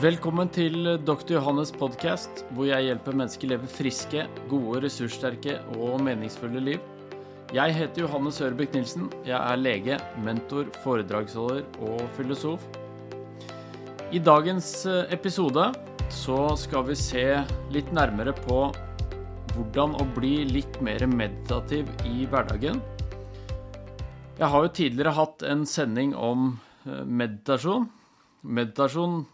Velkommen til Dr. Johannes podkast, hvor jeg hjelper mennesker leve friske, gode, ressurssterke og meningsfulle liv. Jeg heter Johannes Ørbekk Nilsen. Jeg er lege, mentor, foredragsholder og filosof. I dagens eh, episode så skal vi se litt nærmere på hvordan å bli litt mer meditativ i hverdagen. Jeg har jo tidligere hatt en sending om eh, meditasjon. Meditasjon,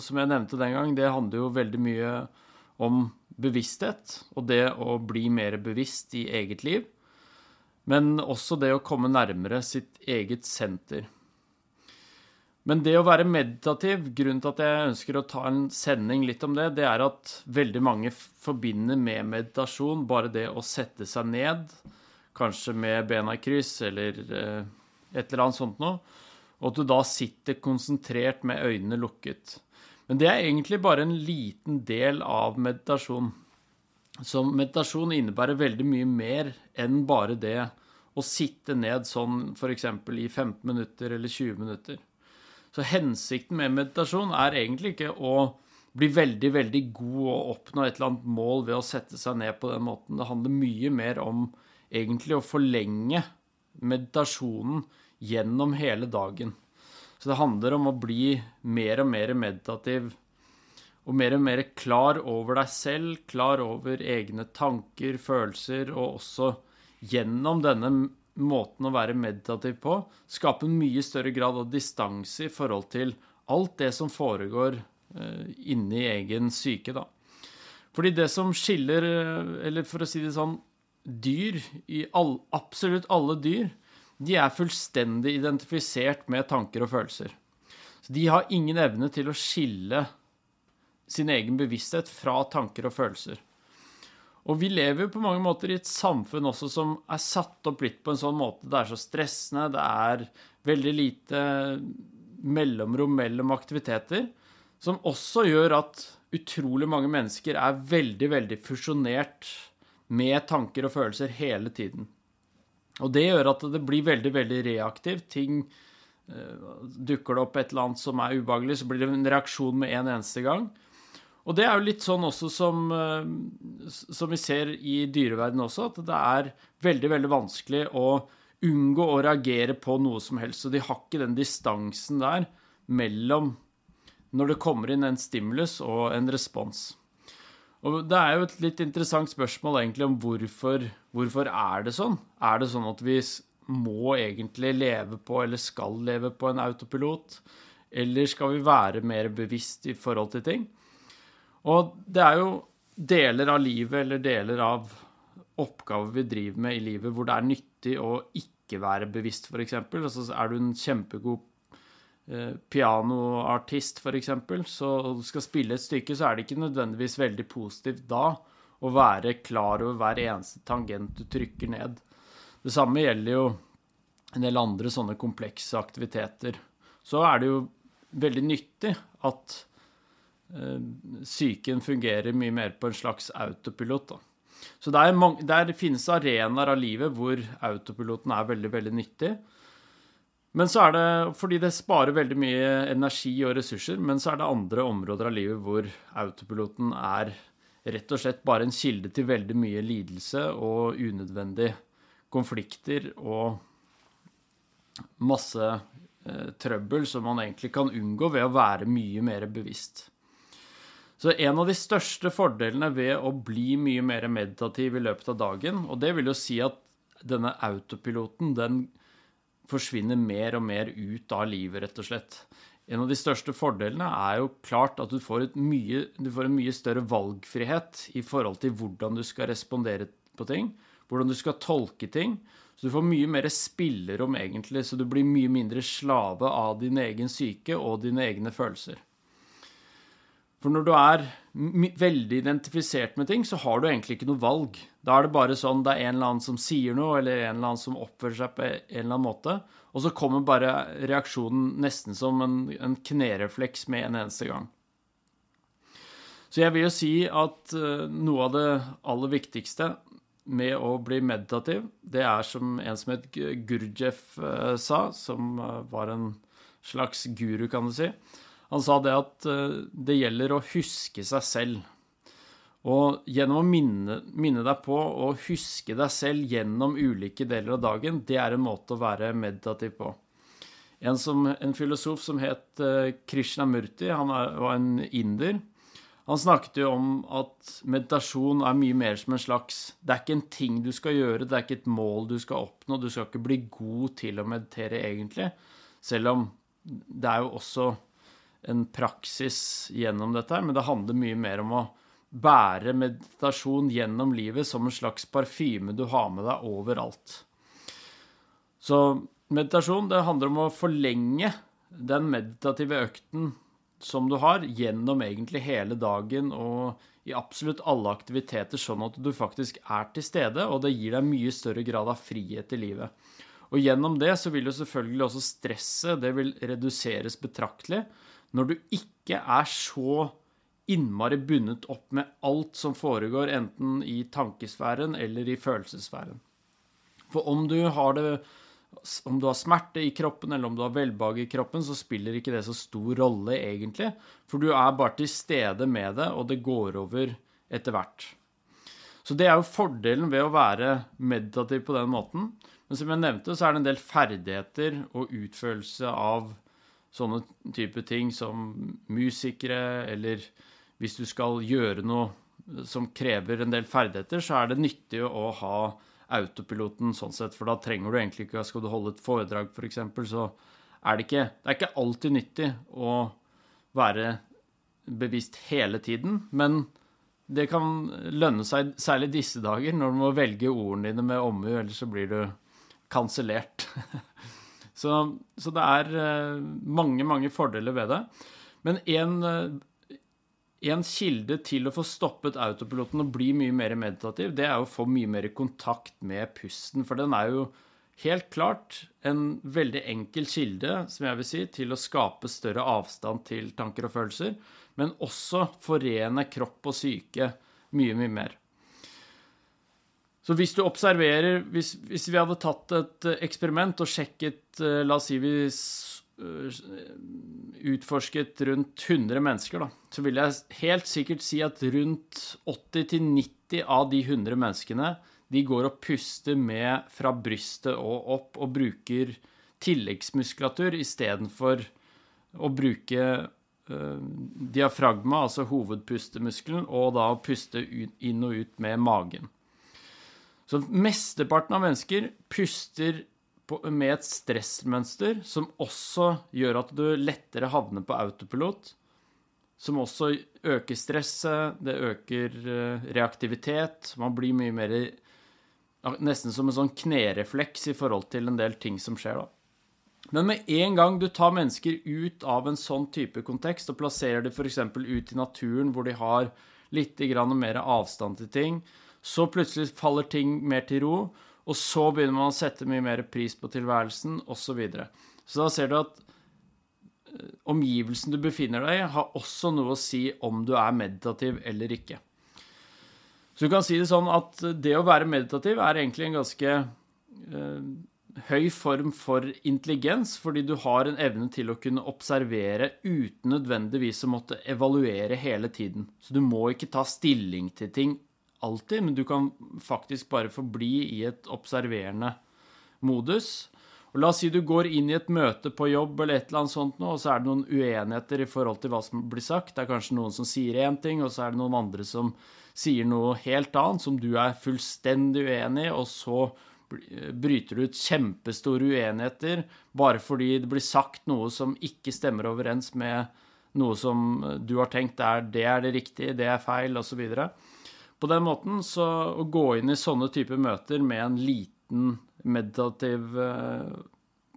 som jeg nevnte den gang, det handler jo veldig mye om bevissthet og det å bli mer bevisst i eget liv. Men også det å komme nærmere sitt eget senter. Men det å være meditativ, grunnen til at jeg ønsker å ta en sending litt om det, det er at veldig mange forbinder med meditasjon bare det å sette seg ned, kanskje med bena i kryss eller eh, et eller annet sånt noe og at du da sitter konsentrert med øynene lukket. Men det er egentlig bare en liten del av meditasjon. Så meditasjon innebærer veldig mye mer enn bare det å sitte ned sånn f.eks. i 15 minutter eller 20 minutter. Så hensikten med meditasjon er egentlig ikke å bli veldig, veldig god og oppnå et eller annet mål ved å sette seg ned på den måten. Det handler mye mer om egentlig å forlenge meditasjonen gjennom hele dagen. Så det handler om å bli mer og mer meditativ og mer og mer klar over deg selv, klar over egne tanker, følelser, og også gjennom denne måten å være meditativ på, skape en mye større grad av distanse i forhold til alt det som foregår eh, inni egen syke, da. Fordi det som skiller, eh, eller for å si det sånn, dyr i all, absolutt alle dyr, de er fullstendig identifisert med tanker og følelser. Så de har ingen evne til å skille sin egen bevissthet fra tanker og følelser. Og vi lever jo på mange måter i et samfunn også som er satt opp litt på en sånn måte. Det er så stressende, det er veldig lite mellomrom mellom aktiviteter, som også gjør at utrolig mange mennesker er veldig, veldig fusjonert med tanker og følelser hele tiden. Og det gjør at det blir veldig, veldig reaktivt. Ting uh, Dukker det opp et eller annet som er ubehagelig, så blir det en reaksjon med en eneste gang. Og det er jo litt sånn også som, uh, som vi ser i dyreverdenen også, at det er veldig, veldig vanskelig å unngå å reagere på noe som helst. Så de har ikke den distansen der mellom når det kommer inn en stimulus og en respons. Og det er jo et litt interessant spørsmål egentlig om hvorfor, hvorfor er det sånn? Er det sånn at vi må egentlig leve på, eller skal leve på, en autopilot? Eller skal vi være mer bevisst i forhold til ting? Og det er jo deler av livet eller deler av oppgaver vi driver med i livet hvor det er nyttig å ikke være bevisst, f.eks. Altså er du en kjempegod pianoartist, f.eks., så du skal spille et stykke, så er det ikke nødvendigvis veldig positivt da å være klar over hver eneste tangent du trykker ned. Det samme gjelder jo en del andre sånne komplekse aktiviteter. Så er det jo veldig nyttig at eh, psyken fungerer mye mer på en slags autopilot. Da. Så der, der finnes arenaer av livet hvor autopiloten er veldig, veldig nyttig. Men så er det fordi det sparer veldig mye energi og ressurser, men så er det andre områder av livet hvor autopiloten er rett og slett bare en kilde til veldig mye lidelse og unødvendige konflikter og masse eh, trøbbel som man egentlig kan unngå ved å være mye mer bevisst. Så en av de største fordelene ved å bli mye mer meditativ i løpet av dagen, og det vil jo si at denne autopiloten, den forsvinner mer og mer ut av livet, rett og slett. En av de største fordelene er jo klart at du får, mye, du får, en mye større valgfrihet i forhold til hvordan du skal respondere på ting, hvordan du skal tolke ting. Så du får mye mer spillerom, egentlig, så du blir mye mindre slave av din egen syke og dine egne følelser. For når du er veldig identifisert med ting, så har du egentlig ikke noe valg. Da er det bare sånn det er en eller annen som sier noe, eller en eller annen som oppfører seg på en eller annen måte, og så kommer bare reaksjonen nesten som en, en knerefleks med en eneste gang. Så jeg vil jo si at uh, noe av det aller viktigste med å bli meditativ, det er som en som het Gurdjieff uh, sa, som uh, var en slags guru, kan du si, Han sa det at eh, det gjelder å huske seg selv. Og gjennom å minne, minne, deg på å huske deg selv gjennom ulike deler av dagen, det er en måte å være meditativ på. En, som, en filosof som het uh, Krishnamurti, han er, var en inder. Han snakket jo om at meditasjon er mye mer som en slags Det er ikke en ting du skal gjøre, det er ikke et mål du skal oppnå. Du skal ikke bli god til å meditere, egentlig. Selv om det er jo også en praksis gjennom dette, men det handler mye mer om å bære meditasjon gjennom livet som en slags parfyme du har med deg overalt. Så meditasjon, det handler om å forlenge den meditative økten som du har, gjennom egentlig hele dagen og i absolutt alle aktiviteter, sånn at du faktisk er til stede, og det gir deg mye større grad av frihet i livet. Og gjennom det så vil jo selvfølgelig også stresset det vil reduseres betraktelig når du ikke er så innmari bundet opp med alt som foregår, enten i tankesfæren eller i følelsessfæren. For om du har det om du har smerte i kroppen eller om du har velbehag i kroppen, så spiller ikke det så stor rolle, egentlig. For du er bare til stede med det, og det går over etter hvert. Så det er jo fordelen ved å være meditativ på den måten. Men som jeg nevnte, så er det en del ferdigheter og utførelse av sånne type ting som musikere eller hvis du skal gjøre noe som krever en del ferdigheter, så er det nyttig å ha autopiloten sånn sett, for da trenger du egentlig ikke Skal du holde et foredrag, f.eks., for så er det ikke Det er ikke alltid nyttig å være bevisst hele tiden, men det kan lønne seg, særlig disse dager, når du må velge ordene dine med omhu, ellers så blir du kansellert. så, så, det er eh, mange, mange fordeler ved det. Men en en kilde til å få stoppet autopiloten og bli mye mer meditativ, det er å få mye mer kontakt med pusten. For den er jo helt klart en veldig enkel kilde, som jeg vil si, til å skape større avstand til tanker og følelser, men også forene kropp og syke mye, mye mer. Så hvis du observerer Hvis, hvis vi hadde tatt et eksperiment og sjekket eh, La oss si vi Øh, utforsket rundt 100 mennesker, da, så vil jeg helt sikkert si at rundt 80-90 av de 100 menneskene de går og puster med fra brystet og opp og bruker tilleggsmuskulatur istedenfor å bruke diafragma, altså hovedpustemuskelen, og da puste inn og ut med magen. Så mesteparten av mennesker puster på, med et stressmønster som også gjør at du lettere havner på autopilot. Som også øker stresset, det øker uh, reaktivitet. Man blir mye mer Nesten som en sånn knerefleks i forhold til en del ting som skjer, da. Men med en gang du tar mennesker ut av en sånn type kontekst og plasserer dem f.eks. ut i naturen hvor de har litt mer avstand til ting, så plutselig faller ting mer til ro, og så begynner man å sette mye mer pris på tilværelsen, osv. Så, videre. så da ser du at eh, omgivelsen du befinner deg i, har også noe å si om du er meditativ eller ikke. Så du kan si det sånn at det å være meditativ er egentlig en ganske eh, høy form for intelligens, fordi du har en evne til å kunne observere uten nødvendigvis å måtte evaluere hele tiden. Så du må ikke ta stilling til ting alltid, men du kan faktisk bare forbli i et observerende modus. Og La oss si du går inn i et møte på jobb, eller et eller annet sånt nå, og så er det noen uenigheter i forhold til hva som blir sagt. Det er kanskje noen som sier én ting, og så er det noen andre som sier noe helt annet, som du er fullstendig uenig i, og så bryter du ut kjempestore uenigheter bare fordi det blir sagt noe som ikke stemmer overens med noe som du har tenkt er det er det riktige, det er feil, osv. Og, så på den måten, så å gå inn i sånne typer møter med en liten meditativ uh,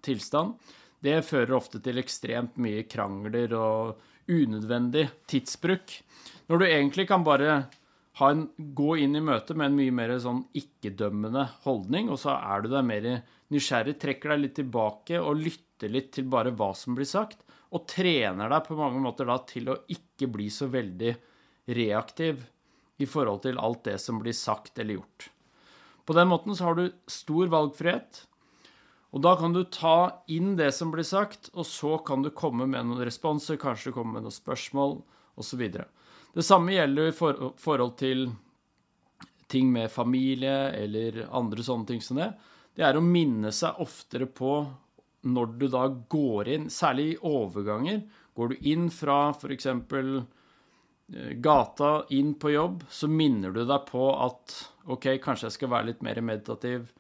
tilstand, det fører ofte til ekstremt mye krangler og unødvendig tidsbruk. Når du egentlig kan bare en, gå inn i møtet med en mye mer sånn ikke-dømmende holdning, og så er du der mer nysgjerrig, trekker deg litt tilbake og lytter litt til bare hva som blir sagt, og trener deg på mange måter da til å ikke bli så veldig reaktiv i forhold til alt det som blir sagt eller gjort. På den måten så har du stor valgfrihet, Og da kan du ta inn det som blir sagt, og så kan du komme med noen responser, kanskje du kommer med noen spørsmål, osv. Det samme gjelder i forhold til ting med familie eller andre sånne ting som det. Det er å minne seg oftere på når du da går inn, særlig i overganger. Går du inn fra f.eks. Eh, gata inn på jobb, så minner du deg på at OK, kanskje jeg skal være litt mer meditativ,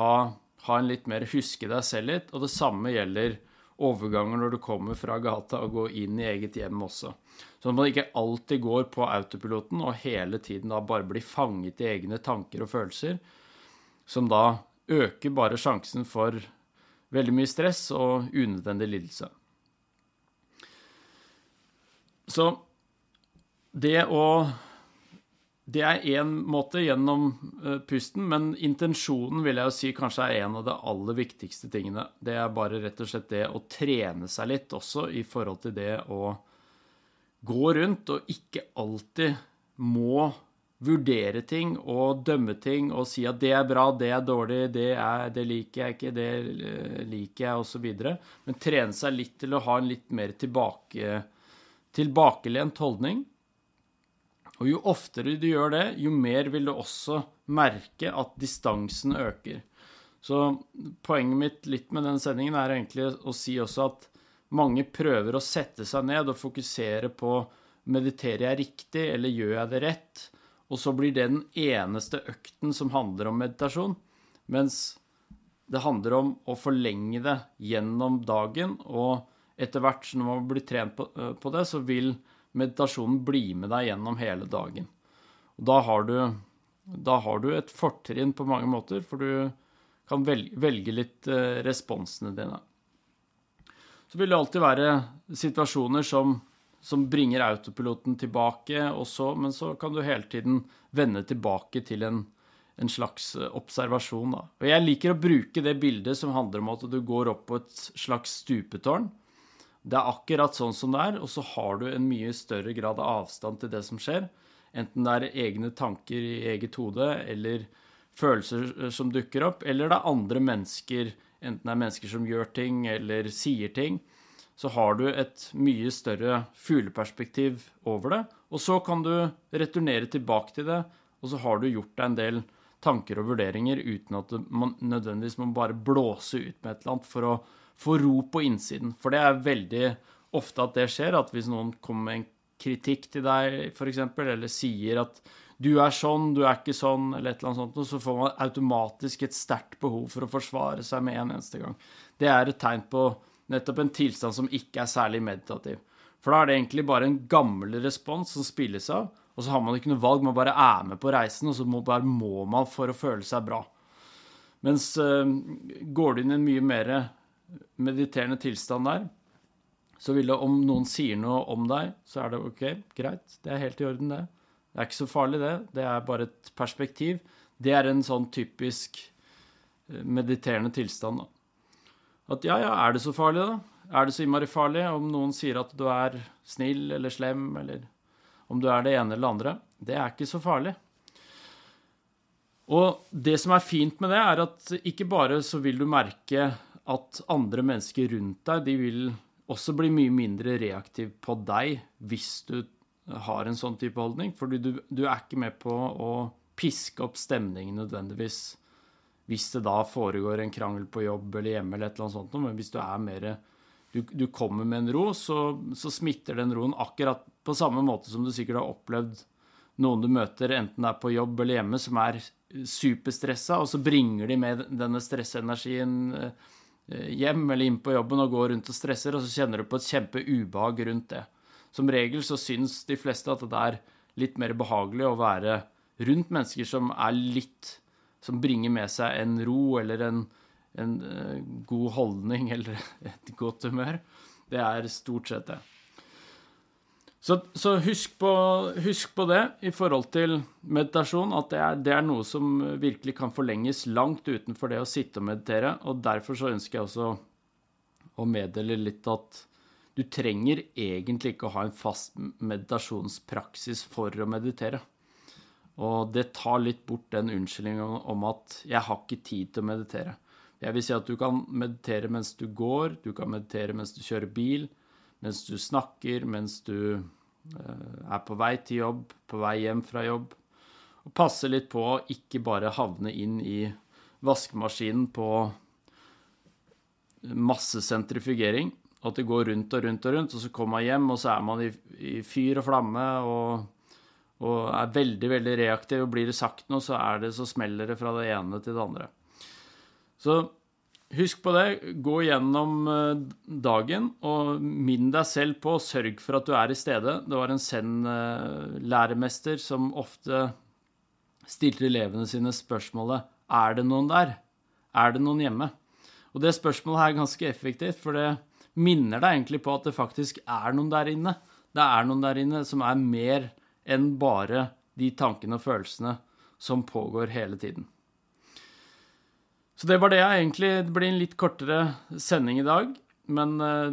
ha ha en litt mer huske deg selv litt. Og det samme gjelder overganger når du kommer fra gata og går inn i eget hjem også. Sånn at man ikke alltid går på autopiloten og hele tiden da bare blir fanget i egne tanker og følelser, som da øker bare sjansen for veldig mye stress og unødvendig lidelse. Så det å det er én måte gjennom uh, pusten, men intensjonen vil jeg jo si kanskje er en av de aller viktigste tingene. Det er bare rett og slett det å trene seg litt også i forhold til det å gå rundt og ikke alltid må vurdere ting og dømme ting og si at det er bra, det er dårlig, det, er, det liker jeg ikke, det uh, liker jeg, osv. Men trene seg litt til å ha en litt mer tilbake, tilbakelent holdning og jo oftere du gjør det, jo mer vil du også merke at distansen øker. Så poenget mitt litt med den sendingen er egentlig å si også at mange prøver å sette seg ned og fokusere på mediterer jeg riktig, eller gjør jeg det rett? Og så blir det den eneste økten som handler om meditasjon. Mens det handler om å forlenge det gjennom dagen, og etter hvert når man blir trent på, på det, så vil meditasjonen blir med deg gjennom hele dagen. Og da har du, da har du et fortrinn på mange måter, for du kan velge, velge litt eh, responsene dine. Så vil det alltid være situasjoner som, som bringer autopiloten tilbake, også, men så kan du hele tiden vende tilbake til en, en slags eh, observasjon. Da. Og jeg liker å bruke det bildet som handler om at du går opp på et slags stupetårn. Det er akkurat sånn som det er, og så har du en mye større grad av avstand til det som skjer. Enten det er egne tanker i eget hode, eller følelser som dukker opp, eller det er andre mennesker, enten det er mennesker som gjør ting eller sier ting. Så har du et mye større fugleperspektiv over det. Og så kan du returnere tilbake til det, og så har du gjort deg en del tanker og vurderinger uten at man nødvendigvis må bare blåse ut med et eller annet for å få ro på innsiden. For det er veldig ofte at det skjer, at hvis noen kommer med en kritikk til deg, f.eks., eller sier at du er sånn, du er ikke sånn, eller et eller annet sånt, så får man automatisk et sterkt behov for å forsvare seg med en eneste gang. Det er et tegn på nettopp en tilstand som ikke er særlig meditativ. For da er det egentlig bare en gammel respons som spilles av, og så har man ikke noe valg, man bare er med på reisen, og så må, bare må man for å føle seg bra. Mens uh, går du inn i en mye mer mediterende tilstand der, så vil det om noen sier noe om deg, så er det OK, greit, det er helt i orden, det. Det er ikke så farlig, det. Det er bare et perspektiv. Det er en sånn typisk eh, mediterende tilstand, da. At ja, ja, er det så farlig, da? Er det så innmari farlig om noen sier at du er snill eller slem, eller om du er det ene eller det andre? Det er ikke så farlig. Og det som er fint med det, er at ikke bare så vil du merke at andre mennesker rundt deg de vil også bli mye mindre reaktiv på deg hvis du har en sånn type holdning. Fordi du, du, er ikke med på å piske opp stemningen nødvendigvis hvis det da foregår en krangel på jobb eller hjemme eller et eller annet sånt. Men hvis du er mer du, du kommer med en ro, så, så, smitter den roen akkurat på samme måte som du sikkert har opplevd noen du møter, enten det er på jobb eller hjemme, som er superstressa, og så bringer de med denne stresseenergien eh, Eh, hjem eller inn på jobben og går rundt og stresser, og så kjenner du på et kjempeubehag rundt det. Som regel så syns de fleste at det er litt mer behagelig å være rundt mennesker som er litt Som bringer med seg en ro eller en, en uh, god holdning eller et godt humør. Det er stort sett det. Så, så husk, på, husk, på, det i forhold til meditasjon, at det er, det er, noe som virkelig kan forlenges langt utenfor det å sitte og meditere. Og derfor så ønsker jeg også å meddele litt at du trenger egentlig ikke å ha en fast meditasjonspraksis for å meditere. Og det tar litt bort den unnskyldningen om at 'jeg har ikke tid til å meditere'. Jeg vil si at du kan meditere mens du går, du kan meditere mens du kjører bil, mens du snakker, mens du eh, er på vei til jobb, på vei hjem fra jobb. Og passe litt på å ikke bare havne inn i vaskemaskinen på masse sentrifugering. At det går rundt og rundt og rundt, og så kommer man hjem, og så er man i, i fyr og flamme og, og, er veldig, veldig reaktiv. Og blir det sagt noe, så er det så smeller det fra det ene til det andre. Så husk på det. Gå gjennom eh, dagen og minn deg selv på, sørg for at du er i stedet. Det var en Zen-læremester som ofte stilte elevene sine spørsmålet er det noen der? Er det noen hjemme? Og det spørsmålet er ganske effektivt, for det minner deg egentlig på at det faktisk er noen der inne. Det er noen der inne som er mer enn bare de tankene og følelsene som pågår hele tiden. Så det var det jeg egentlig Det blir en litt kortere sending i dag, men eh,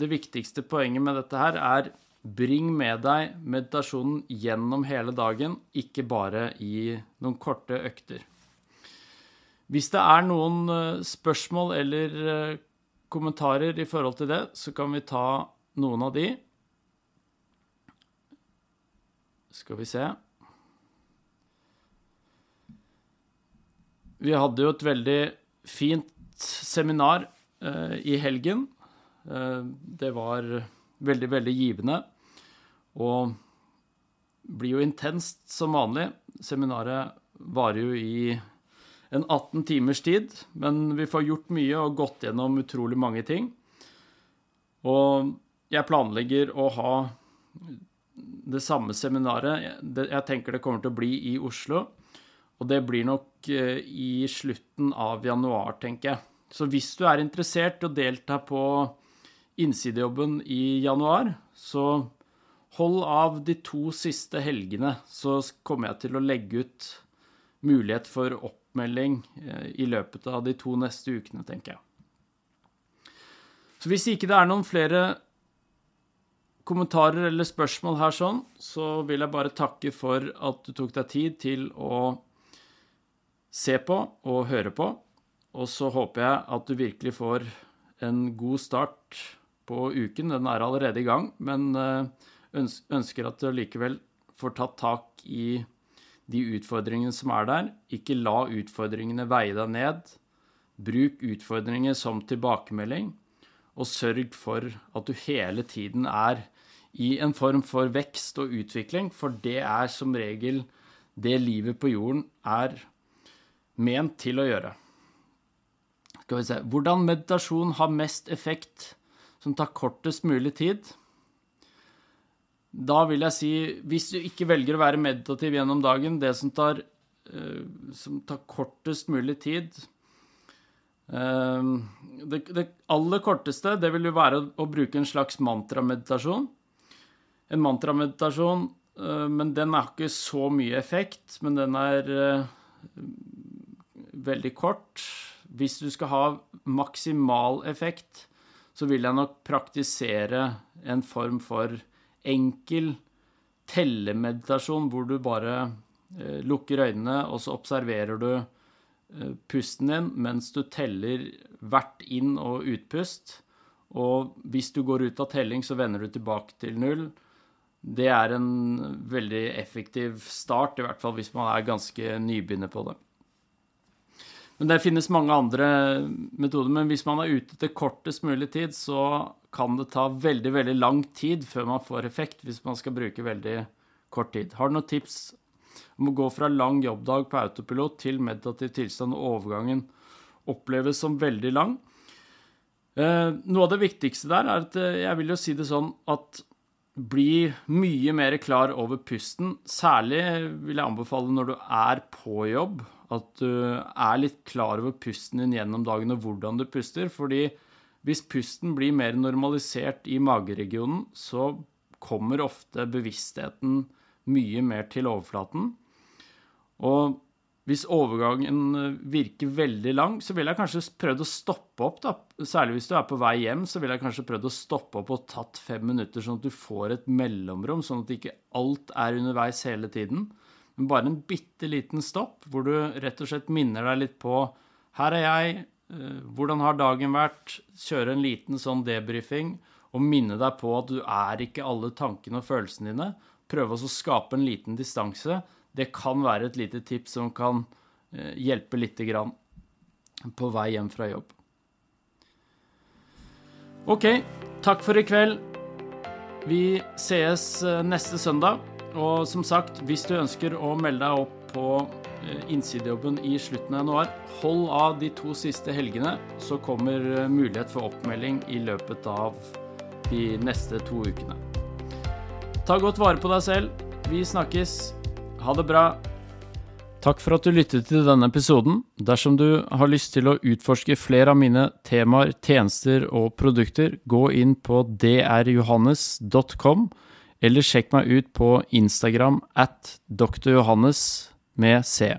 det viktigste poenget med dette her er Bring med deg meditasjonen gjennom hele dagen, ikke bare i noen korte økter. Hvis det er noen eh, spørsmål eller eh, kommentarer i forhold til det, så kan vi ta noen av de. Skal vi se Vi hadde jo et veldig fint seminar eh, i helgen. Eh, det var veldig, veldig givende. Og blir jo intenst som vanlig. Seminaret varer jo i en 18 timers tid, men vi får gjort mye og gått gjennom utrolig mange ting. Og jeg planlegger å ha det samme seminaret. Jeg tenker det kommer til å bli i Oslo. Og det blir nok eh, i slutten av januar, tenker jeg. Så hvis du er interessert i å delta på innsidejobben i januar, så hold av de to siste helgene, så kommer jeg til å legge ut mulighet for oppmelding eh, i løpet av de to neste ukene, tenker jeg. Så hvis ikke det er noen flere kommentarer eller spørsmål her sånn, så vil jeg bare takke for at du tok deg tid til å se på og høre på. Og så håper jeg at du virkelig får en god start på uken. Den er allerede i gang, men eh, ønsker at du likevel får tatt tak i de utfordringene som er der. Ikke la utfordringene veie deg ned. Bruk utfordringer som tilbakemelding, og sørg for at du hele tiden er i en form for vekst og utvikling, for det er som regel det livet på jorden er ment til å gjøre. Skal vi se Hvordan meditasjon har mest effekt som tar kortest mulig tid. Da vil jeg si, hvis du ikke velger å være meditativ gjennom dagen, det som tar, uh, som tar kortest mulig tid uh, det, det, aller korteste, det vil jo være å, å bruke en slags mantrameditasjon. En mantrameditasjon, uh, men den har ikke så mye effekt, men den er veldig kort. Hvis du skal ha maksimal effekt, så vil jeg nok praktisere en form for enkel tellemeditasjon hvor du bare eh, lukker øynene, og så observerer du eh, pusten din mens du teller hvert inn- og utpust. Og hvis du går ut av telling, så vender du tilbake til null. Det er en veldig effektiv start, i hvert fall hvis man er ganske nybegynner på det. Men det finnes mange andre metoder. Men hvis man er ute til kortest mulig tid, så kan det ta veldig, veldig lang tid før man får effekt, hvis man skal bruke veldig kort tid. Har du noen tips om å gå fra lang jobbdag på autopilot til meditativ tilstand, og overgangen oppleves som veldig lang? Eh, noe av det viktigste der er at eh, jeg vil jo si det sånn at bli mye mer klar over pusten. Særlig vil jeg anbefale når du er på jobb at du er litt klar over pusten din gjennom dagen og hvordan du puster. Fordi hvis pusten blir mer normalisert i mageregionen, så kommer ofte bevisstheten mye mer til overflaten. Og hvis overgangen virker veldig lang, så vil jeg kanskje prøvd å stoppe opp. da. Særlig hvis du er på vei hjem, så vil jeg kanskje prøvd å stoppe opp og tatt fem minutter, sånn at du får et mellomrom, sånn at ikke alt er underveis hele tiden men bare en bitte liten stopp hvor du rett og slett minner deg litt på her er jeg, Eh, hvordan har dagen vært? Kjøre en liten sånn debrifing og minne deg på at du er ikke alle tankene og følelsene dine. Prøve å skape en liten distanse. Det kan være et lite tips som kan eh, hjelpe lite grann på vei hjem fra jobb. OK, takk for i kveld. Vi sees eh, neste søndag. Og som sagt, hvis du ønsker å melde deg opp på eh, innsidejobben i slutten av januar, hold av de to siste helgene, så kommer eh, mulighet for oppmelding i løpet av de neste to ukene. Ta godt vare på deg selv. Vi snakkes. Ha det bra. Takk for at du lyttet til denne episoden. Dersom du har lyst til å utforske flere av mine temaer, tjenester og produkter, gå inn på drjohannes.com eller sjekk meg ut på Instagram at drjohannes med C.